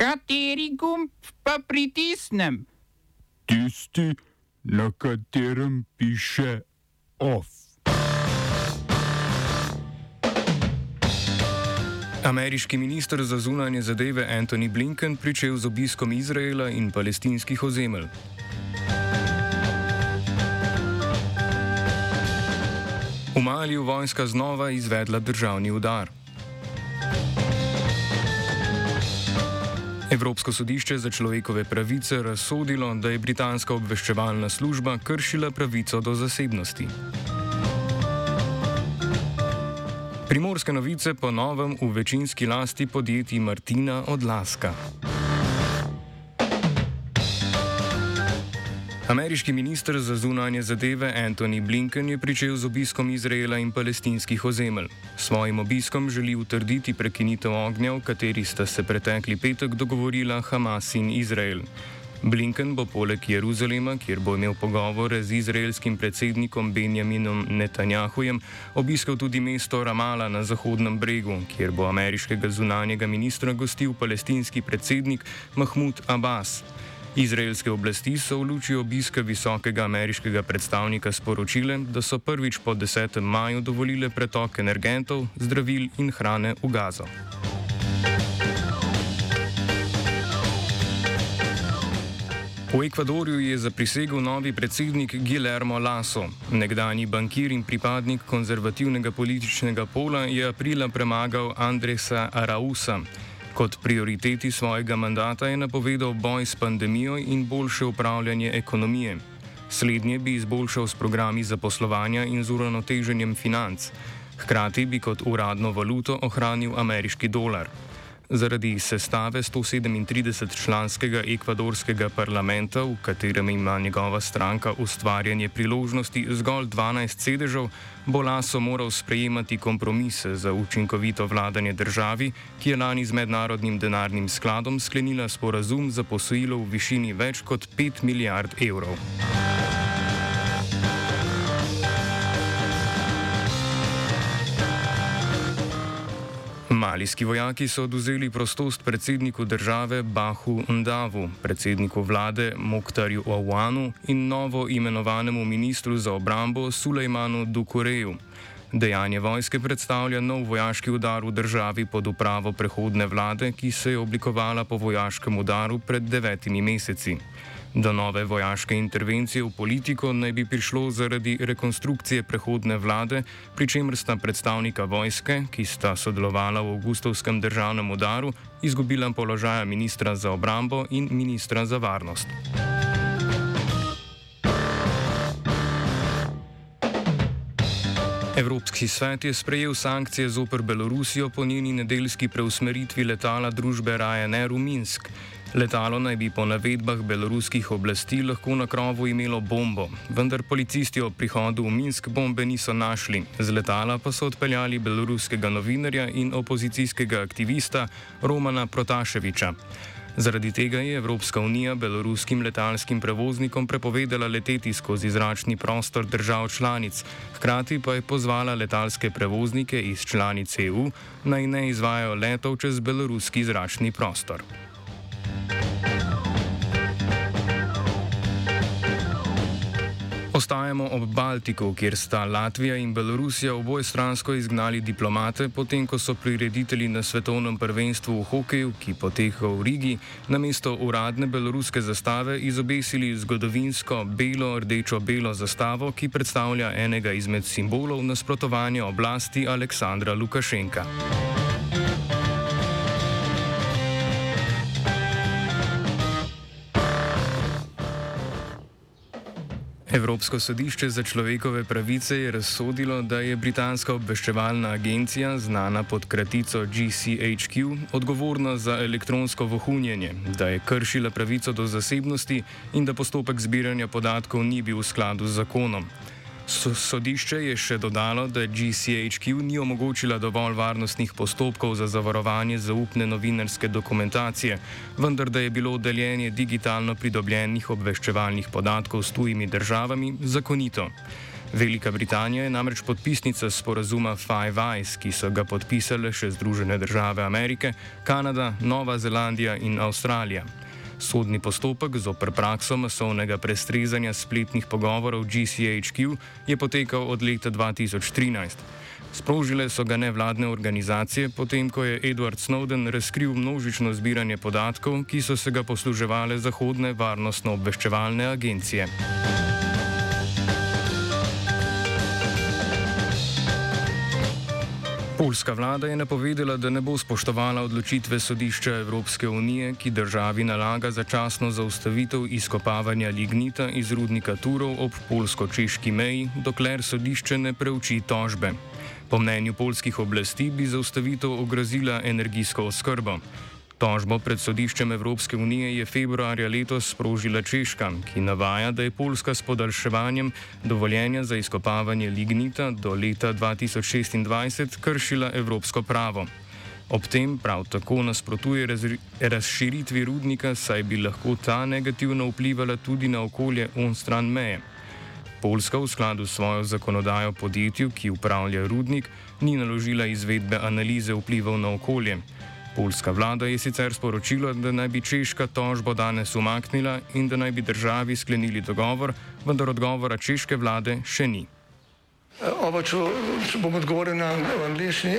Kateri gumb pa pritisnem? Tisti, na katerem piše OF. Ameriški minister za zunanje zadeve Antony Blinken pričel z obiskom Izraela in palestinskih ozemelj. V Maliju vojska znova izvedla državni udar. Evropsko sodišče za človekove pravice razsodilo, da je britanska obveščevalna služba kršila pravico do zasebnosti. Primorske novice po novem v večinski lasti podjetij Martina Odlaska. Ameriški minister za zunanje zadeve Antony Blinken je pričel z obiskom Izraela in palestinskih ozemelj. S svojim obiskom želi utrditi prekinitev ognja, v kateri sta se pretekli petek dogovorila Hamas in Izrael. Blinken bo poleg Jeruzalema, kjer bo imel pogovore z izraelskim predsednikom Benjaminom Netanjahujem, obiskal tudi mesto Ramala na Zahodnem bregu, kjer bo ameriškega zunanjega ministra gostil palestinski predsednik Mahmud Abbas. Izraelske oblasti so v luči obiska visokega ameriškega predstavnika sporočile, da so prvič po 10. maju dovolile pretok energentov, zdravil in hrane v Gazo. V Ekvadorju je zaprisegel novi predsednik Guillermo Lasso. Nekdani bankir in pripadnik konzervativnega političnega pola je aprila premagal Andresa Arausa. Kot prioriteti svojega mandata je napovedal boj s pandemijo in boljše upravljanje ekonomije. Slednje bi izboljšal s programi zaposlovanja in z uravnoteženjem financ. Hkrati bi kot uradno valuto ohranil ameriški dolar. Zaradi sestave 137-članskega ekvadorskega parlamenta, v katerem ima njegova stranka ustvarjanje priložnosti zgolj 12 sedežev, bo Laso moral sprejemati kompromise za učinkovito vladanje državi, ki je lani z mednarodnim denarnim skladom sklenila sporazum za posojilo v višini več kot 5 milijard evrov. Malijski vojaki so oduzeli prostost predsedniku države Bahu Ndavu, predsedniku vlade Moktarju Owanu in novo imenovanemu ministru za obrambo Sulejmanu Dukureju. Dejanje vojske predstavlja nov vojaški udar v državi pod upravo prehodne vlade, ki se je oblikovala po vojaškem udaru pred devetimi meseci. Do nove vojaške intervencije v politiko naj bi prišlo zaradi rekonstrukcije prehodne vlade, pri čemer sta predstavnika vojske, ki sta sodelovala v avgustovskem državnem udaru, izgubila položaja ministra za obrambo in ministra za varnost. Evropski svet je sprejel sankcije zoper Belorusijo po njeni nedeljski preusmeritvi letala družbe Ryanair v Minsk. Letalo naj bi po navedbah beloruskih oblasti lahko na krovu imelo bombo, vendar policisti ob prihodu v Minsk bombe niso našli. Z letala pa so odpeljali beloruskega novinarja in opozicijskega aktivista Romana Protaševiča. Zaradi tega je Evropska unija beloruskim letalskim prevoznikom prepovedala leteti skozi zračni prostor držav članic, hkrati pa je pozvala letalske prevoznike iz članic EU naj ne izvajo letov čez beloruski zračni prostor. Ostajamo ob Baltiku, kjer sta Latvija in Belorusija oboj stransko izgnali diplomate, potem ko so prireditelji na svetovnem prvenstvu v hokeju, ki poteka v Rigi, na mesto uradne beloruske zastave izobesili zgodovinsko belo-rdečo-belo zastavo, ki predstavlja enega izmed simbolov nasprotovanja oblasti Aleksandra Lukašenka. Evropsko sodišče za človekove pravice je razsodilo, da je britanska obveščevalna agencija, znana pod kratico GCHQ, odgovorna za elektronsko vohunjenje, da je kršila pravico do zasebnosti in da postopek zbiranja podatkov ni bil v skladu z zakonom. Sodišče je še dodalo, da GCHQ ni omogočila dovolj varnostnih postopkov za zavarovanje zaupne novinarske dokumentacije, vendar da je bilo deljenje digitalno pridobljenih obveščevalnih podatkov s tujimi državami zakonito. Velika Britanija je namreč podpisnica sporazuma Five Eyes, ki so ga podpisale še Združene države Amerike, Kanada, Nova Zelandija in Avstralija. Sodni postopek zoper prakso masovnega prestrezanja spletnih pogovorov GCHQ je potekal od leta 2013. Sprožile so ga nevladne organizacije, potem ko je Edward Snowden razkril množično zbiranje podatkov, ki so se ga posluževale zahodne varnostno-obveščevalne agencije. Poljska vlada je napovedala, da ne bo spoštovala odločitve sodišča Evropske unije, ki državi nalaga začasno zaustavitev izkopavanja lignita iz rudnika Turov ob polsko-češki meji, dokler sodišče ne preuči tožbe. Po mnenju polskih oblasti bi zaustavitev ogrozila energijsko oskrbo. Tožbo pred sodiščem Evropske unije je februarja letos sprožila Češka, ki navaja, da je Poljska s podaljševanjem dovoljenja za izkopavanje lignita do leta 2026 kršila evropsko pravo. Ob tem prav tako nasprotuje razširitvi rudnika, saj bi lahko ta negativno vplivala tudi na okolje on stran meje. Poljska v skladu s svojo zakonodajo podjetju, ki upravlja rudnik, ni naložila izvedbe analize vplivov na okolje. Poljska vlada je sicer sporočila, da naj bi češka tožbo danes umaknila in da naj bi državi sklenili dogovor, vendar odgovora češke vlade še ni. Oba, če, če bom odgovoril na angliški.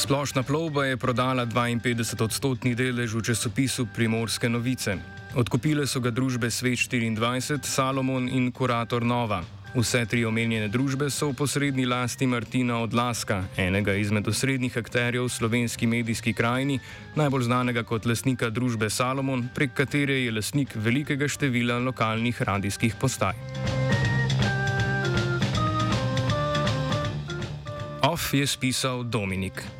Splošna plovba je prodala 52-odstotni delež v časopisu Primorske novice. Odkupile so ga družbe Svet 24, Salomon in Kurator Nova. Vse tri omenjene družbe so v posrednji lasti Martina Odlaska, enega izmed osrednjih akterjev v slovenski medijski krajini, najbolj znanega kot lasnika družbe Salomon, prek katere je lasnik velikega števila lokalnih radijskih postaj. Off je spisal Dominik.